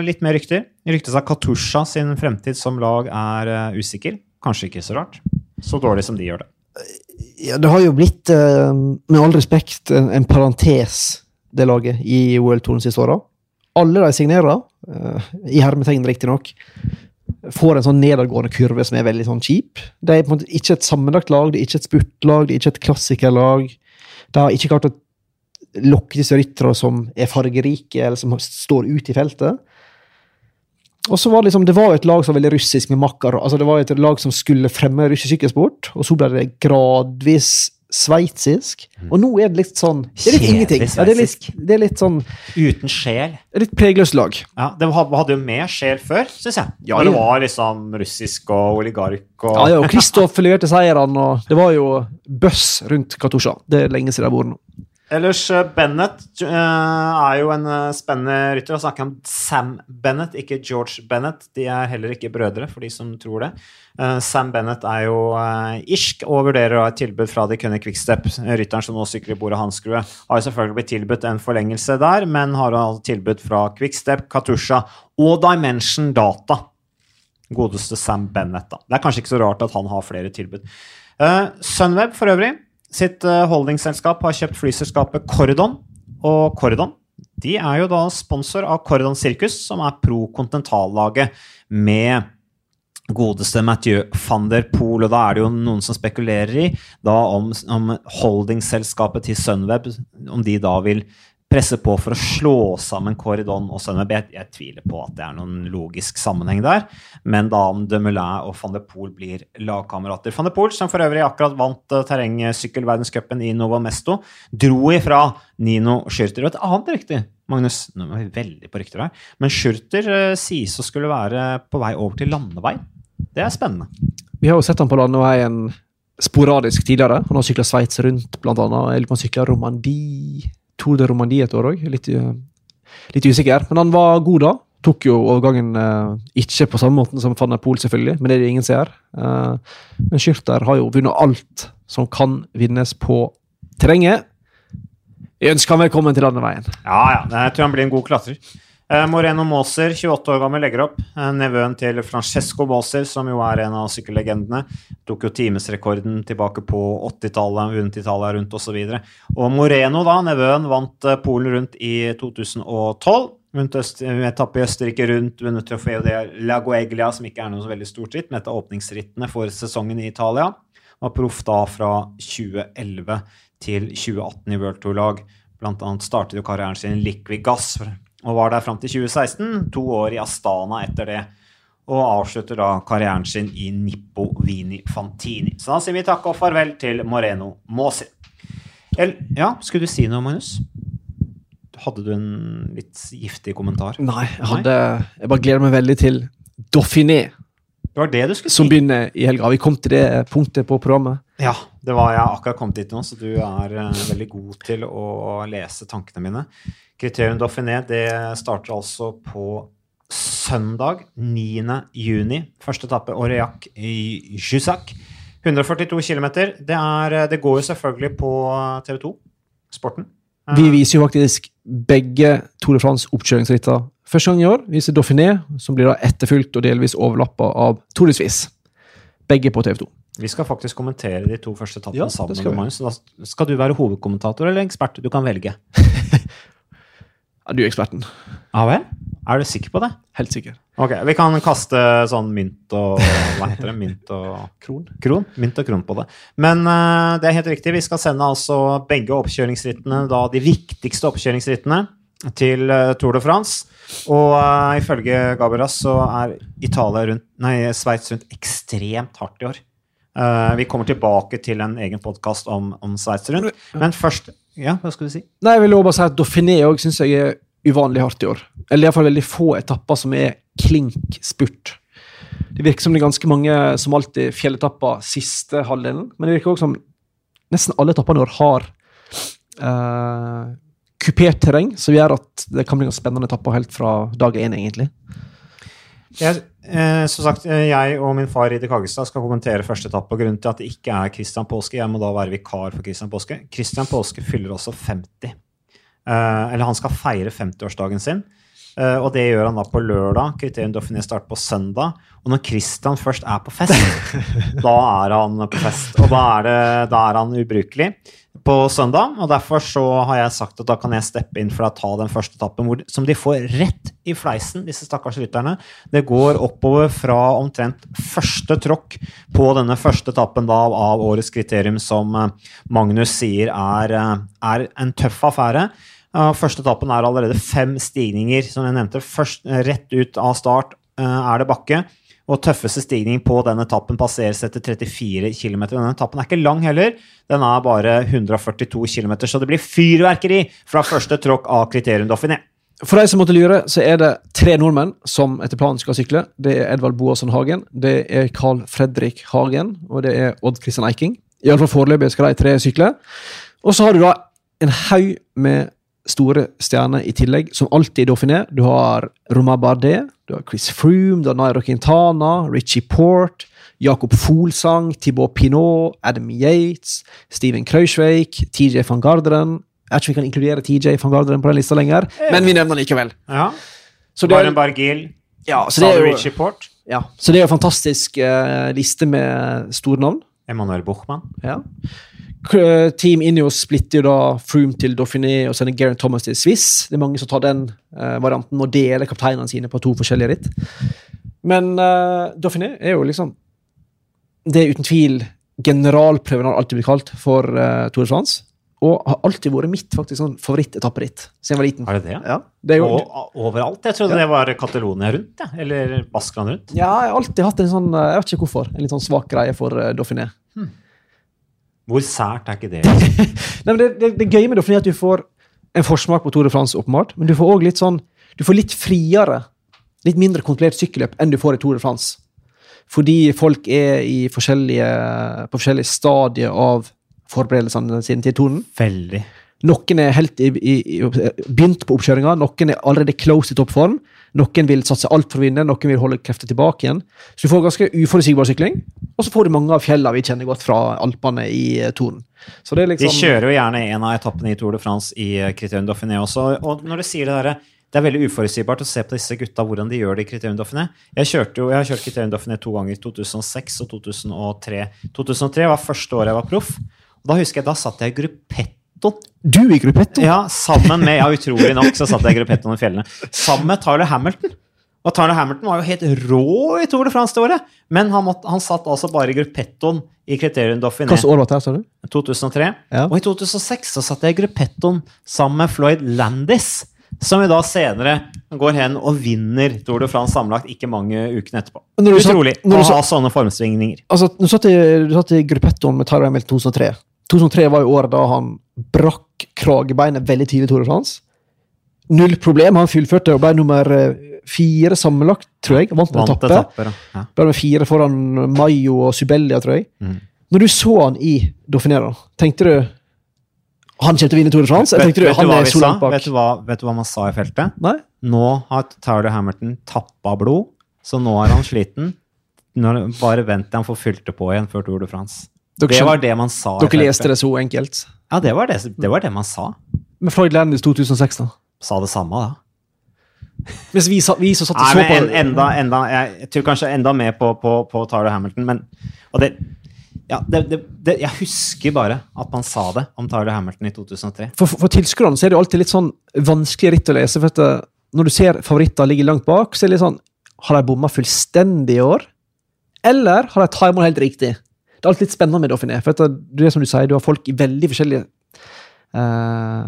litt mer rykter. Ryktes at Katusha sin fremtid som lag er eh, usikker. Kanskje ikke så rart. Så dårlig som de gjør det. Ja, det har jo blitt, eh, med all respekt, en, en parentes, det laget, i World Touren siste åra. Alle de signerer, eh, i hermetegn riktignok, får en sånn nedadgående kurve som er veldig sånn kjip. Det er på en måte ikke et sammenlagt lag, det er ikke et spurtlag, det er ikke et klassikerlag. De har ikke klart å lokke disse ryttere som er fargerike, eller som står ut i feltet. Og så var det liksom, det var et lag som var veldig russisk med makker, Altså det var et lag som skulle fremme russisk sykkelsport, og så ble det gradvis sveitsisk. Og nå er det litt sånn Det er litt ingenting. Ja, det, er litt, det er litt sånn Uten sjel. litt pregløst lag. Ja, Det hadde jo mer sjel før, syns jeg. Ja, Når det var liksom russisk og oligark og Ja, ja, og Kristoff leverte seierne, og det var jo bøss rundt Katusha. Det er lenge siden det har vært nå. Ellers, eh, Bennett eh, er jo en eh, spennende rytter. Da snakker om Sam Bennett, ikke George Bennett. De er heller ikke brødre, for de som tror det. Sam Bennett er jo irsk og vurderer da et tilbud fra The kunne Quickstep. Rytteren som nå sykler i bordet Hanskrue, har jo selvfølgelig blitt tilbudt en forlengelse der, men har altså tilbud fra Quickstep, Katusha og Dimension Data. Godeste Sam Bennett, da. Det er kanskje ikke så rart at han har flere tilbud. Sunweb for øvrig, sitt eh, holdingselskap har kjøpt flyselskapet Cordon. Og Cordon de er jo da sponsor av Cordon Circus, som er pro kontinentallaget med godeste Mathieu van der Poel. Og da er det jo noen som spekulerer i da om, om holdingselskapet til Sunweb, om de da vil presse på for å slå sammen Corridon og Sunweb. Jeg, tviler på at det er noen logisk sammenheng der. Men da om Demoulin og van de Poel blir lagkamerater. Van de Poel, som for øvrig akkurat vant uh, terrengsykkelverdenscupen i Novo Mesto, dro ifra Nino Schürter. Og et annet rykte, Magnus, nå er vi veldig på rykter her, men Schürter uh, sies å skulle være på vei over til landevei. Det er spennende. Vi har jo sett han på landeveien sporadisk tidligere. Han har sykla Sveits rundt, blant annet. eller man sykler Romandie Tour de Romandie et år òg. Litt, uh, litt usikker. Men han var god da. Tok jo overgangen uh, ikke på samme måten som van der Poel, selvfølgelig, men det er det ingen ser. Uh, men Schürter har jo vunnet alt som kan vinnes på terrenget. Jeg ønsker han velkommen til landeveien. Ja, ja. Jeg tror han blir en god klatrer. Eh, Moreno Moser, 28 år gammel, legger opp. Eh, nevøen til Francesco Moser, som jo er en av sykkellegendene. Tok jo timesrekorden tilbake på 80-tallet, vunnet Italia rundt osv. Og, og Moreno, da, nevøen, vant eh, Polen rundt i 2012. Vunnet etappe i Østerrike rundt, vunnet Trofeo de Lagoeglia, som ikke er noe så veldig stort ritt, men et av åpningsrittene for sesongen i Italia. Var proff da fra 2011 til 2018 i World Tour-lag. Blant annet startet jo karrieren sin i Liquid Gass og var der fram til 2016. To år i Astana etter det. Og avslutter da karrieren sin i Nippo Vini Fantini. Så da sier vi takk og farvel til Moreno Mosi. Ja, skulle du si noe, Magnus? Hadde du en litt giftig kommentar? Nei, jeg, hadde, jeg bare gleder meg veldig til Dauphiné, Det var det du skulle si? som begynner i helga. Vi kom til det punktet på programmet. Ja, det var jeg akkurat kommet dit nå, så du er eh, veldig god til å lese tankene mine. Kriterium Dauphiné det starter altså på søndag 9. juni. Første etappe Aureac i Jussac. 142 km. Det, er, det går jo selvfølgelig på TV 2, Sporten. Vi viser jo faktisk begge Tour de France-oppkjøringsritter første gang i år. Viser Dauphiné, som blir da etterfulgt og delvis overlappa av Tour de Suisse. Begge på TV2. Vi skal faktisk kommentere de to første etappene Ja, sammen. skal. Magnus. Skal du være hovedkommentator eller ekspert. Du kan velge. Du er eksperten. Ja vel? Er du sikker på det? Helt sikker. Ok, Vi kan kaste sånn mynt og Hva heter det? Mynt og Kron. Kron? Mynt og kron på det. Men uh, det er helt riktig. Vi skal sende altså begge oppkjøringsrittene, da de viktigste oppkjøringsrittene, til uh, Tour de France. Og uh, ifølge Gaberas så er Italia rundt, nei, Sveits rundt ekstremt hardt i år. Vi kommer tilbake til en egen podkast om, om Sveits rundt. Men først Ja, hva skal du si? Nei, jeg vil bare si at Dauphiné òg syns jeg er uvanlig hardt i år. Eller iallfall veldig få etapper som er klink spurt. Det virker som det er ganske mange, som alltid, fjelletapper siste halvdelen. Men det virker også som nesten alle etappene i år har uh, kupert terreng, som gjør at det kan bli noen spennende etapper helt fra dag én, egentlig. Jeg, eh, som sagt, eh, jeg og min far Ride Kagestad skal kommentere første etappe. og Grunnen til at det ikke er Christian Påske, jeg må da være vikar for Christian Påske. Christian Påske fyller også 50. Eh, eller han skal feire 50-årsdagen sin. Eh, og det gjør han da på lørdag. Kriterium Dauphiné starter på søndag. Og når Christian først er på fest, da er han på fest. Og da er, det, da er han ubrukelig på søndag. Og derfor så har jeg sagt at da kan jeg steppe inn for å ta den første etappen hvor, som de får rett i fleisen, disse stakkars rytterne. Det går oppover fra omtrent første tråkk på denne første etappen da, av årets kriterium, som eh, Magnus sier er, eh, er en tøff affære. Første etappen er allerede fem stigninger, som jeg nevnte. Først, eh, rett ut av start er det bakke. Og tøffeste stigning på den etappen passeres etter 34 km. Denne etappen er ikke lang heller. Den er bare 142 km, så det blir fyrverkeri fra første tråkk av Kriterium Dauphiné. For de som måtte lure, så er det tre nordmenn som etter planen skal sykle. Det er Edvard Boasson Hagen, det er Carl Fredrik Hagen og det er Odd Christian Eiking. Iallfall foreløpig skal de tre sykle. Og så har du da en haug med store stjerner i tillegg, som alltid i Dauphiné. Du har Romain Bardet, du har Chris Froome, du har Nairo Quintana, Richie Port, Jakob Folsang, Thibaut Pinot, Adam Yates, Steven Krauschweik, TJ van Garderen. Jeg vet ikke om vi kan inkludere TJ van Garderen på den lista lenger, men vi nevner den likevel. Ja. Så det, er, Bargil, ja, så det er jo Richie Port, ja, så det er jo en fantastisk uh, liste med store navn. Emanuel Buchmann. Ja. K- Team Ineos splitter jo da Froome til Dauphiné og sender Geraint Thomas til Swiss. Det er mange som tar den uh, varianten og deler kapteinene sine på to forskjellige ritt. Men uh, Dauphiné er jo liksom Det er uten tvil generalprøven har alltid blitt kalt for uh, Tour de France. Og har alltid vært mitt faktisk sånn favorittetapperitt siden jeg var liten. Er det det? Ja, det er jo, Og, overalt? Jeg trodde det var Catalonia rundt, ja. eller Baskeland rundt. ja, jeg har alltid hatt en sånn eh, Jeg vet ikke hvorfor, en litt sånn svak greie for uh, Dauphiné. Hvor sært er ikke det? Nei, men det, det, det gøy med det fordi at du får en forsmak på Tour de France, åpenbart, men du får også litt sånn Du får litt friere, litt mindre kontrollert sykkelløp enn du får i Tour de France. Fordi folk er i forskjellige, på forskjellige stadier av forberedelsene sine til touren. Veldig. Noen er helt i, i, i, begynt på oppkjøringa, noen er allerede close i toppform. Noen vil satse alt for å vinne, noen vil holde krefter tilbake igjen. Så du får ganske uforutsigbar sykling. Og så får du mange av fjellene vi kjenner godt fra Alpene i eh, Toren. Så er De liksom kjører jo gjerne en av etappene i Tour de France i Criterion Dauphiné også. Og når du sier det derre det er veldig uforutsigbart å se på disse gutta hvordan de gjør det i Criterium Dauphiné. Jeg, kjørte jo, jeg har kjørt Criterium Dauphiné to ganger, 2006 og 2003. 2003 var første året jeg var proff. Og Da husker jeg, da satt jeg i gruppettoen. Du i gruppetto? Ja, sammen med, ja, utrolig nok, så satt jeg i gruppettoen i fjellene. Sammen med Tyler Hamilton. Og Tyler Hamilton var jo helt rå i Tour de France det året. Men han, måtte, han satt altså bare i gruppettoen i Criterion Dauphiné. Hvilket år var det, sa du? 2003. Ja. Og i 2006 så satt jeg i gruppettoen sammen med Floyd Landis, som vi da senere går hen og vinner Tour de France sammenlagt ikke mange ukene etterpå. Utrolig satt- å ha sånne formsvingninger. Altså, Du satt i, du satt i gruppettoen med Tyler Hamilton 2003. 2003 var jo året da han brakk kragebeinet veldig tidlig i Tour de France. Null problem. Han fullførte og ble nummer eh, fire sammenlagt, tror jeg. Vant en etappe. etapper. Ja. Ble nummer fire foran Mayo og Subellia, tror jeg. Mm. Når du så han i Dauphiné, tenkte du han kommer til å vinne Tour de France? Vet, du? Vet du, hva, vet du hva man sa i feltet? Nei? Nå har Tyler Hamilton tappa blod, så nå er han sliten. Når, bare vent til han får fylt det på igjen før Tour de France. Dere det var det man sa. Dere leste det så enkelt? Ja, det var det, det var det man sa. med Floyd Landis 2006, da? Sa det samme, da. Mens vi, sa, vi som satt og så på en, enda, enda, jeg, jeg tror kanskje enda mer på, på, på Tyler Hamilton, men og det, ja, det, det, det, Jeg husker bare at man sa det om Tyler Hamilton i 2003. For, for, for tilskuerne så er det jo alltid litt sånn vanskelig ritt å lese. for at det, Når du ser favoritter ligge langt bak, så er det litt sånn Har de bomma fullstendig i år? Eller har de timet helt riktig? Det er alltid litt spennende med Dauphiné. For det, det er som du sier, du har folk i veldig forskjellige eh,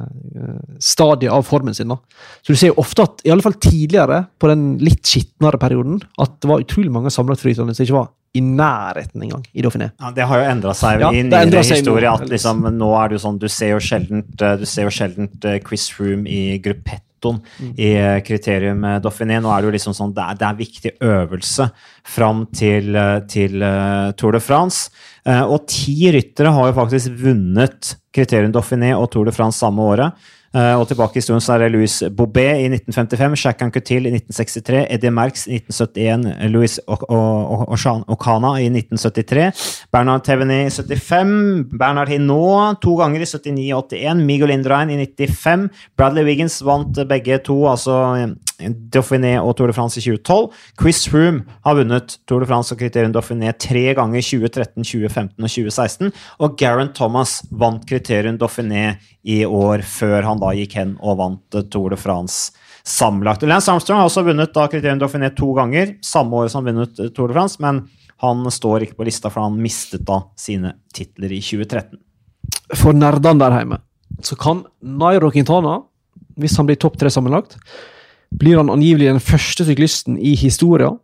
stadier av formen sin. da. Så du ser jo ofte at, i alle fall tidligere, på den litt skitnere perioden, at det var utrolig mange sammenlagtflytende som ikke var i nærheten engang i Dauphiné. Ja, det har jo endra seg Ja, i nyere historie. at liksom, Nå er det jo sånn, du ser jo sjeldent, eh, du ser jo sjeldent eh, Chris Room i gruppettoen Mm. i kriterium eh, Dauphiné. Nå er det jo liksom sånn, det er, det er viktig øvelse fram til, eh, til eh, Tour de France. Og ti ryttere har jo faktisk vunnet kriterium Dauphiné og Tour de France samme året. Eh, og tilbake i historien så er det Louis Bobet i 1955, Jacques Kutil i 1963, Eddie Merckx i 1971, Louis O- O- O- Ochan- Ocana i 1973, Bernard Teveny i 75, Bernard Hinault to ganger i 79 og 81, Miguel Indrain i 95, Bradley Wiggins vant begge to, altså Dauphiné og Tour de France i 2012. Chris Froome har vunnet Tour de France og kriterium Dauphiné tre ganger 2013, 2015 og 2016. Og Garen Thomas vant kriterium Dauphiné i år, før han da gikk hen og vant Tour de France sammenlagt. Lance Armstrong har også vunnet da kriterium Dauphiné to ganger, samme år som han vunnet Tour de France, men han står ikke på lista, for han mistet da sine titler i 2013. For nerdene der hjemme så kan Nairo Quintana, hvis han blir topp tre sammenlagt, blir han angivelig den første syklisten i historien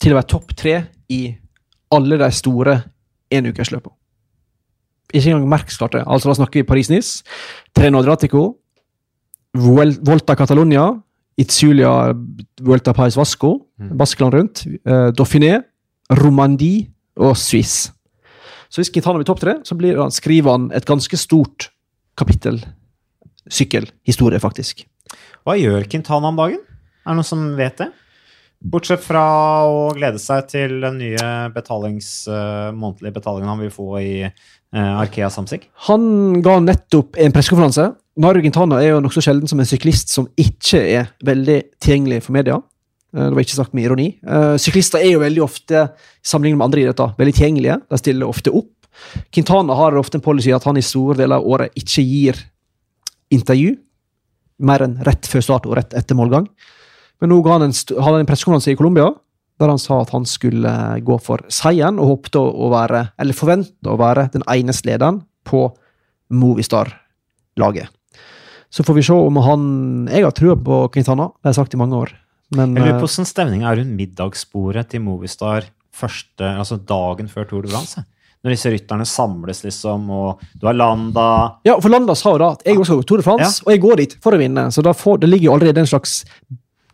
til å være topp tre i alle de store enukersløpene. Ikke engang Merx klarte det. Altså, da snakker vi Paris-Nice, Treno Adratico, Volta Catalonia, Itzulia Vuelta Pais Vasco, Baskeland rundt, eh, Dauphiné, Romandie og Suisse. Så hvis Quintana blir topp tre, så blir han, skriver han et ganske stort kapittel sykkelhistorie, faktisk. Hva gjør Quintana om dagen? Er det noen som vet det? Bortsett fra å glede seg til den nye betalings, uh, månedlige betalingen han vil få i uh, Arkea Samsic. Han ga nettopp en pressekonferanse. Mario Quintana er jo nokså sjelden som en syklist som ikke er veldig tilgjengelig for media. Eh, Det var ikke sagt med ironi. Syklister er jo veldig ofte, sammenlignet med andre idretter, veldig tilgjengelige. De stiller ofte opp. Quintana har ofte en policy at han i store deler av året ikke gir intervju, mer enn rett før start og rett etter målgang. Men nå han en, hadde han en pressekonferanse i Colombia der han sa at han skulle gå for seieren og håpte å være, eller forvente å være den eneste lederen på Movistar-laget. Så får vi se om han Jeg har trua på Quintana, det har jeg sagt i mange år. Men Jeg lurer eh, på hvordan stemninga er rundt middagsbordet til Movistar første, altså dagen før Tour de France? Når disse rytterne samles, liksom, og du har Landa Ja, for Landa sa jo da at jeg også skal gå Tour de France, og jeg går dit for å vinne. Så får, det ligger jo allerede en slags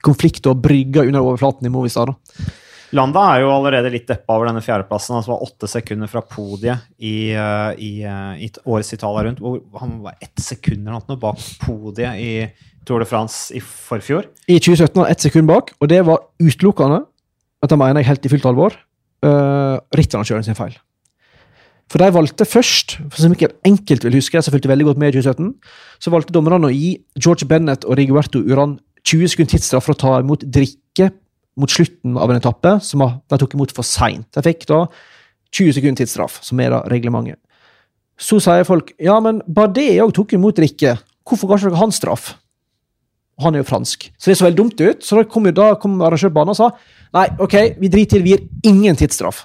konflikt og brygger under overflaten i Movistar. da. Landa er jo allerede litt deppa over denne fjerdeplassen. Altså var åtte sekunder fra podiet i, eh, i, eh, i årets Italia rundt. Han var ett sekund eller noe bak podiet i Tour de France i forfjor. I 2017 var han ett sekund bak, og det var utelukkende, dette mener jeg helt i fullt alvor, uh, rittarrangøren sin feil. For de valgte først, for som ikke enkelt vil huske, jeg fulgte veldig godt med i 2017, så valgte dommerne å gi George Bennett og Rigoberto Uran 20 sekunder tidsstraff for å ta imot drikke mot slutten av en etappe som de tok imot for seint. De fikk da 20 sekunder tidsstraff, som er da reglementet. Så sier folk ja, men Bardet òg tok imot drikke. Hvorfor ga ikke dere han straff? Han er jo fransk. Så det så veldig dumt ut. Så da kom, da kom arrangør banen og sa nei, ok, vi driter i vi gir ingen tidsstraff.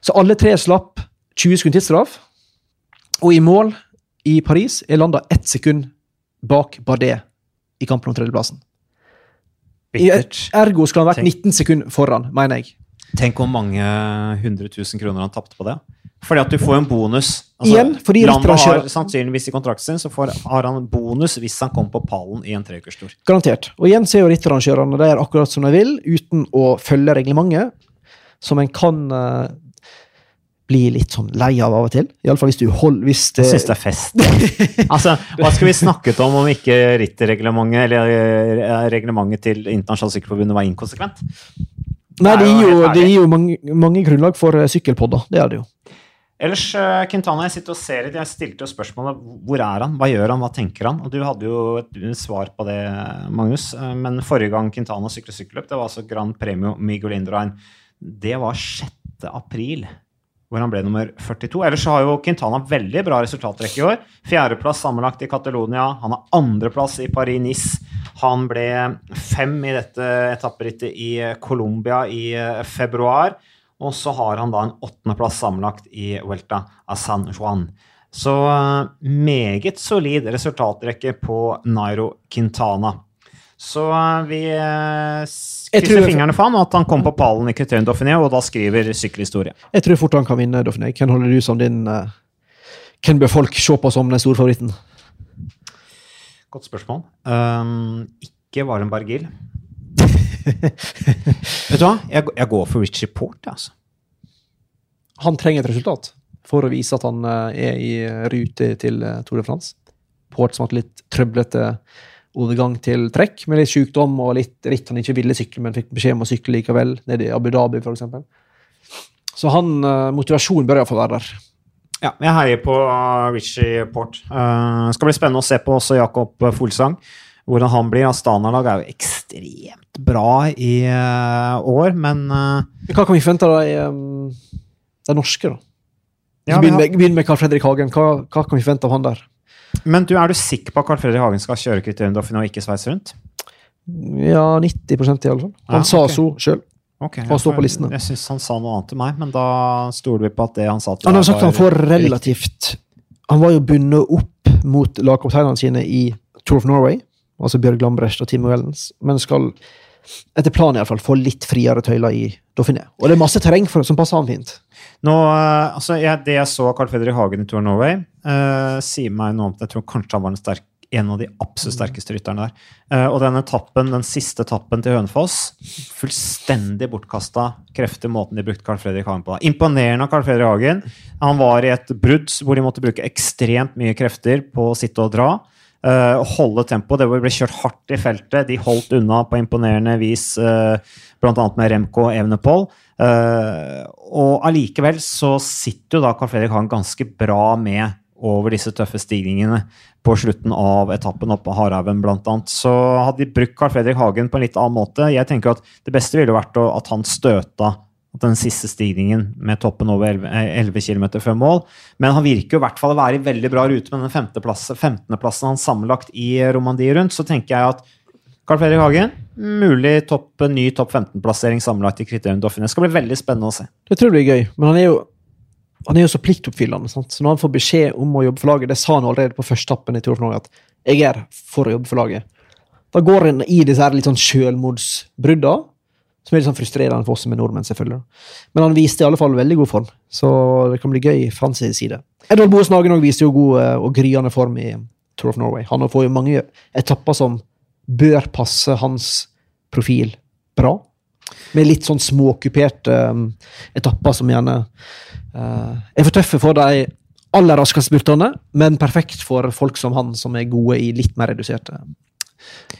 Så alle tre slapp 20 sekunder tidsstraff. Og i mål i Paris er landa ett sekund bak Bardet i kampen om tredjeplassen. Bittert. Ergo skulle han vært Tenk. 19 sekunder foran, mener jeg. Tenk hvor mange hundre tusen kroner han tapte på det. Fordi at du får en bonus. Igjen, fordi Landet har sannsynligvis i kontrakten sin, så får, har han en bonus hvis han kommer på pallen i en treukerstur. Garantert. Og igjen ser jo ritterarrangørene det er akkurat som de vil, uten å følge reglementet, som en kan eh, bli litt sånn lei av av og til. Iallfall hvis du holder hvis det, Jeg syns det er fest. altså, hva skulle vi snakket om om ikke ritterreglementet eller eh, reglementet til Internasjonalt Sykkelforbundet var inkonsekvent? Nei, det gir jo, det gir jo mange, mange grunnlag for eh, sykkelpodder. Det er det jo. Ellers, eh, Quintana, jeg sitter og ser litt. Jeg stilte jo spørsmålet hvor er han, hva gjør han, hva tenker han? Og du hadde jo et svar på det, Magnus. Men forrige gang Quintana syklet sykkelløp, det var altså Grand Premio Miguel Indurain. Det var 6. april, hvor han ble nummer 42. Ellers har jo Quintana veldig bra resultatrekke i år. Fjerdeplass sammenlagt i Catalonia. Han har andreplass i Paris-Nice. Han ble fem i dette etapperittet i Colombia i eh, februar. Og så har han da en åttendeplass sammenlagt i Vuelta a San Juan. Så eh, meget solid resultatrekke på Nairo Quintana. Så eh, vi eh, krysser fingrene for han, og at han kommer på pallen i Criterion Dauphiné, og da skriver sykkelhistorie. Jeg tror fort han kan vinne Dauphiné. Hvem holder du som din eh, Hvem bør folk se på som den store favoritten? Godt spørsmål. Um, ikke Varen Bargil. Vet du hva? Jeg, jeg går for Richie Port, altså. Han trenger et resultat for å vise at han er i rute til Tour de France. Port som har hatt litt trøblete overgang til trekk, med litt sykdom og litt ritt han ikke ville sykle, men fikk beskjed om å sykle likevel, nede i Abu Dhabi f.eks. Så han, eh, motivasjonen bør iallfall være der. Ja, jeg heier på uh, Richie Port. Uh, skal bli spennende å se på også Jakob Folsang. Hvordan han blir. Astana-lag er jo ekstremt bra i uh, år, men uh, Hva kan vi forvente av um, de norske, da? ja, begynn med Carl Fredrik Hagen. Hva, hva kan vi forvente av han der? Men du, er du sikker på at Carl Fredrik Hagen skal kjøre Kriterium Dauphine og ikke sveise rundt? Ja, 90% i alle fall. Han Ja, sa så sjøl. Okay, Han står på listene. Jeg syns han sa noe annet til meg, men da stoler vi på at det han sa til Han har sagt at han får relativt Han var jo bundet opp mot lagkapteinene sine i Tour of Norway, altså Bjørg Lambrecht og Timo Wellens, men skal etter planen i alle fall få litt friere tøyler i Dauphiné. Og det er masse terreng for, som passer han fint. Nå, eh, altså, jeg, Det jeg så av Carl Fredrik Hagen i Tour of Norway, eh, sier meg noe om det. jeg tror kanskje han var sterk, en av de absolutt sterkeste rytterne der. Uh, og den etappen, den siste etappen til Hønefoss, fullstendig bortkasta krefter, måten de brukte Carl Fredrik Hagen på. Imponerende av Carl Fredrik Hagen. Han var i et brudd hvor de måtte bruke ekstremt mye krefter på å sitte og dra. Uh, holde tempo. Det ble kjørt hardt i feltet. De holdt unna på imponerende vis, uh, bl.a. med Remco Evenepool. Uh, og allikevel så sitter jo da Carl Fredrik Hagen ganske bra med over disse tøffe stigningene på slutten av etappen oppe på Harhaugen bl.a. Så hadde de brukt Carl Fredrik Hagen på en litt annen måte Jeg tenker at det beste ville vært at han støta den siste stigningen med toppen over 11, eh, 11 km før mål. Men han virker jo i hvert fall å være i veldig bra rute med den 15.-plassen han sammenlagt i Romandie rundt. Så tenker jeg at Carl Fredrik Hagen, mulig topp, ny topp 15-plassering sammenlagt i Kriterium Doffin. Det skal bli veldig spennende å se. Det tror jeg blir gøy, men han er jo han er jo så pliktoppfyllende. Sant? Så når han får beskjed om å jobbe for laget, det sa han allerede på første tappen i Tour at jeg er for å jobbe for laget. Da går han i disse her litt sånn selvmordsbrudda, som er litt sånn frustrerende for oss som er nordmenn, selvfølgelig. Men han viste i alle fall veldig god form, så det kan bli gøy fra hans side. Edvald Boes Nagen også viste jo god eh, og gryende form i Tour of Norway. Han får jo mange etapper som bør passe hans profil bra. Med litt sånn småokkuperte um, etapper som gjerne uh, er for tøffe for de aller raskeste spurterne, men perfekt for folk som han, som er gode i litt mer reduserte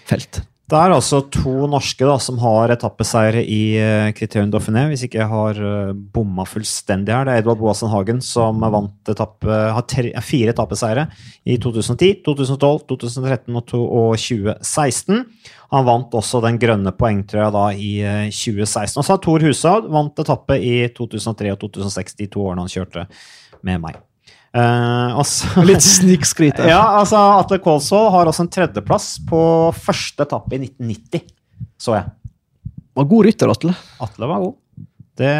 felt. Det er altså to norske da, som har etappeseiere i uh, Criterion Dauphiné, hvis ikke jeg har uh, bomma fullstendig her. Det er Edvard Boasen Hagen som vant etappe, har tre, eh, fire etappeseiere i 2010, 2012, 2013 og, to, og 2016. Han vant også den grønne poengtrøya i uh, 2016. Og så har Tor Hushovd vant etappe i 2003 og 2006, de to årene han kjørte med meg. Eh, altså, Litt snikskryt ja, altså Atle Kolsvold har også en tredjeplass på første etappe i 1990, så jeg. Var god rytter, Atle. Atle var god. Det,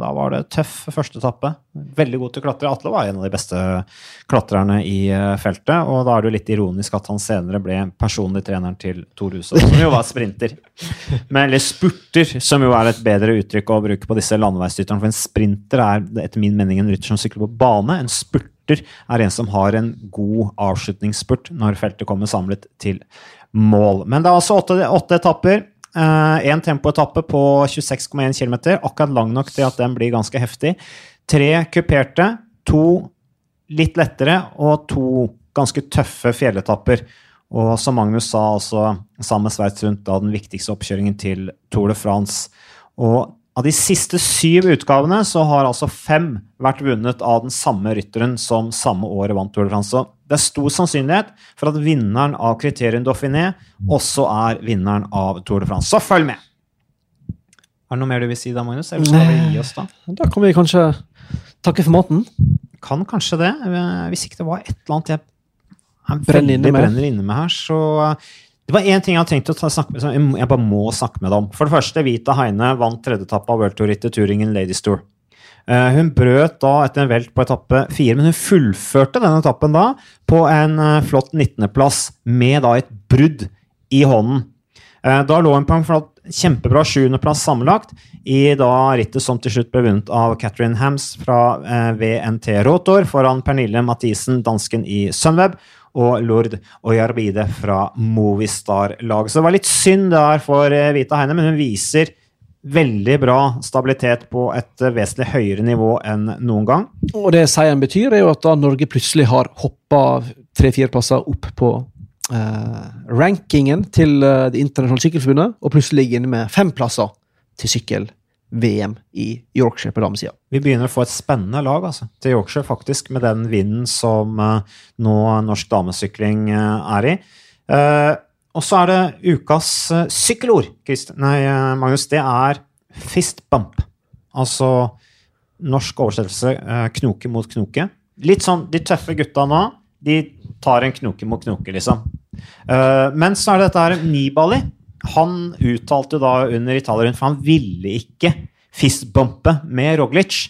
da var det tøff første etappe. Veldig god til å klatre. Atle var en av de beste klatrerne i eh, feltet, og da er det jo litt ironisk at han senere ble personlig treneren til Tor Hushovd, som jo var sprinter. Men, eller spurter, som jo er et bedre uttrykk å bruke på disse landeveisdytterne. For en sprinter er etter min mening en rytter som sykler på bane. En spurter er en som har en god avslutningsspurt når feltet kommer samlet til mål. Men det er altså åtte, åtte etapper. Én tempoetappe på 26,1 km, akkurat lang nok til at den blir ganske heftig. Tre kuperte, to litt lettere og to ganske tøffe fjelletapper. Og som Magnus sa, altså sammen med Sveits rundt da den viktigste oppkjøringen til Tour de France. Og Av de siste syv utgavene så har altså fem vært vunnet av den samme rytteren som samme år vant Tour de France. Det er stor sannsynlighet for at vinneren av Criterium Dauphiné også er vinneren av Tour de France. Så følg med! Er det noe mer du vil si da, Magnus? Eller skal vi gi oss, da? Da kan vi kanskje takke for maten. Kan kanskje det. Hvis ikke det var et eller annet jeg er Brenner inne med. brenner inne med her, så Det var én ting jeg hadde tenkt å ta, snakke med, jeg bare må snakke med deg om. For det første, Vita Heine vant tredje etappe av World Tour-rittet Turingen Ladies Tour. Eh, Hun brøt da etter en velt på etappe fire, men hun fullførte denne etappen da på en eh, flott 19.-plass med da et brudd i hånden. Eh, Da lå hun på en flott, kjempebra sjuendeplass sammenlagt i da rittet som til slutt ble vunnet av Catherine Hams fra VNT Rotor foran Pernille Mathisen, dansken i Sunweb, og Lord Oyarbide fra Movistar-laget. Så det var litt synd der for eh, Vita Heine, men hun viser veldig bra stabilitet på et eh, vesentlig høyere nivå enn noen gang. Og det seieren betyr, er jo at da Norge plutselig har hoppa tre-fire plasser opp på eh, rankingen til eh, Det internasjonale sykkelforbundet, og plutselig ligger inne med fem plasser til sykkel-VM i Yorkshire på damesida. Vi begynner å få et spennende lag altså, til Yorkshire, faktisk, med den vinden som uh, nå norsk damesykling uh, er i. Uh, og så er det ukas sykkelord, Nei, Magnus. Det er fist bump. Altså norsk oversettelse knoke mot knoke. Litt sånn de tøffe gutta nå, de tar en knoke mot knoke, liksom. Men så er det dette her Nibali. Han uttalte da under Italia-runden, for han ville ikke fistbumpe med Roglic.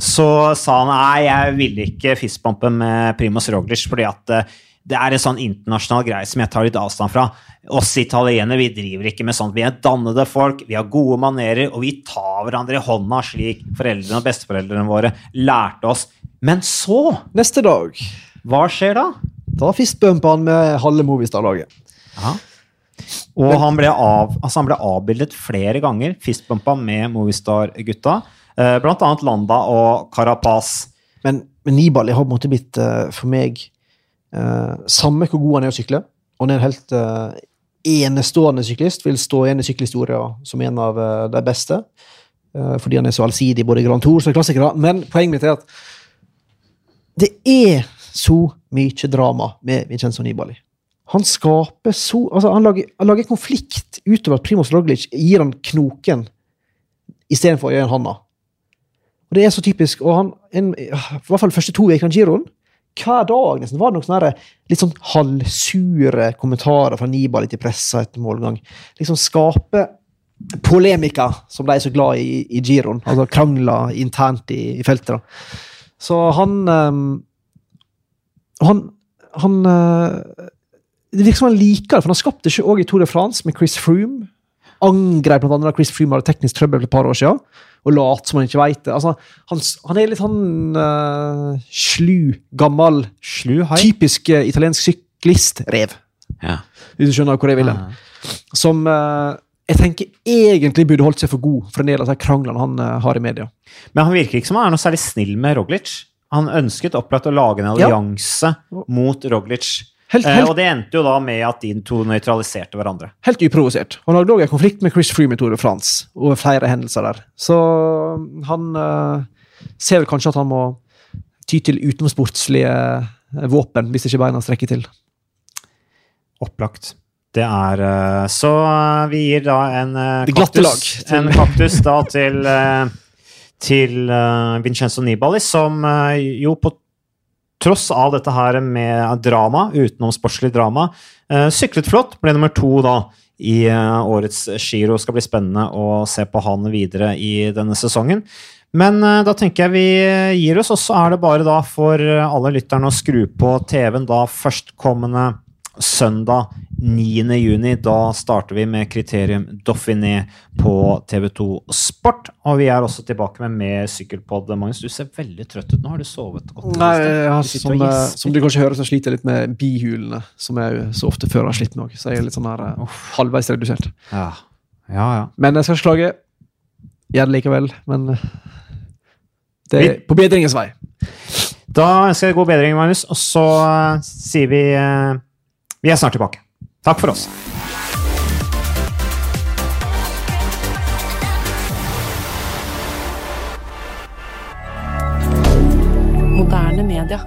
Så sa han nei, jeg ville ikke fistbumpe med Primoz Roglic fordi at eh, det er en sånn internasjonal greie som jeg tar litt avstand fra. Oss italienere vi driver ikke med sånt. Vi er dannede folk, vi har gode manerer, og vi tar hverandre i hånda slik foreldrene og besteforeldrene våre lærte oss. Men så, Neste dag hva skjer da? da fistbumper han med halve Movistar-laget. Og han ble, av, altså han ble avbildet flere ganger, fistbumpa med Movistar-gutta. Eh, blant annet Landa og Carapaz. Men, men Nibali har på en måte blitt uh, for meg uh, Samme hvor god han er å sykle, og han er en helt uh, enestående syklist, vil stå igjen i sykkelhistoria som en av de beste. fordi han er så allsidig, både i Grand Tour og klassikere. Men poenget mitt er at det er så mye drama med Vincenzo Nibali. Han skaper så altså Han lager, han lager konflikt utover at Primoz Roglic gir han knoken istedenfor å gjøre han handa. Og det er så typisk. Og han, en, I hvert fall første to ukene giroen, hver dag nesten var det noen sånne litt sånn halvsure kommentarer fra Nibali til pressa etter målgang. Liksom skape polemika, som de er så glad i i giroen. Altså krangler internt i, i feltet. da. Så han um, Han, han eh, Det virker som han liker det, for han skapte ikke òg i Tour de France med Chris Froome. Angrep annet da Chris Froome hadde teknisk trøbbel for et par år siden, og lot som han ikke veit det. Altså, han, han er litt sånn uh, slu, gammel, Slu typisk uh, italiensk syklistrev, Ja. hvis du skjønner hvor jeg vil hen. Som uh, jeg tenker egentlig burde holdt seg for god for en del av de kranglene han har i media. Men han virker ikke som han er noe særlig snill med Roglic. Han ønsket opplagt å lage en Ja. mot Roglic. Helt, Eh, helt, og det endte jo da med at de to nøytraliserte hverandre. helt uprovosert. Han hadde òg en konflikt med Chris Froome i Tour de France over flere hendelser der. Så han uh, ser vel kanskje at han må ty til utenomsportslige eh, våpen hvis ikke beina strekker til. Opplagt. Det er uh, Så vi gir da en lag kaktus, en kaktus da til til uh, Vincenzo Nibali, som uh, jo på tross av dette her med drama, utenom sportslig drama, eh, syklet flott. Ble nummer to da i eh, årets Giro. Skal bli spennende å se på han videre i denne sesongen. Men eh, da tenker jeg vi gir oss, og så er det bare da for alle lytterne å skru på TV-en da førstkommende søndag 9. juni. Da starter vi med Kriterium Dauphiné på TV2 Sport. Og vi er også tilbake med mer sykkelpod. Magnus, du ser veldig trøtt ut nå. Har du sovet godt? Nei, har, Du som, som du kanskje hører, så sliter jeg litt med bihulene, som jeg så ofte før har slitt med òg. Så jeg er litt sånn her uh, halvveis redusert. Ja, ja. ja. Men jeg skal ikke klage. Gjør det likevel, men eh, det er på bedringens vei. Da ønsker jeg god bedring, Magnus, og så uh, sier vi eh, vi er snart tilbake. Takk for oss. Moderne media.